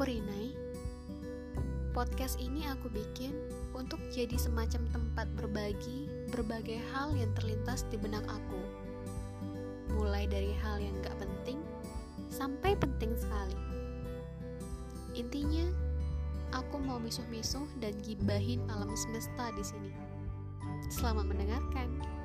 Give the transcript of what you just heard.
Aku Rinai. Podcast ini aku bikin untuk jadi semacam tempat berbagi berbagai hal yang terlintas di benak aku. Mulai dari hal yang gak penting sampai penting sekali. Intinya, aku mau misuh-misuh dan gibahin alam semesta di sini. Selamat mendengarkan.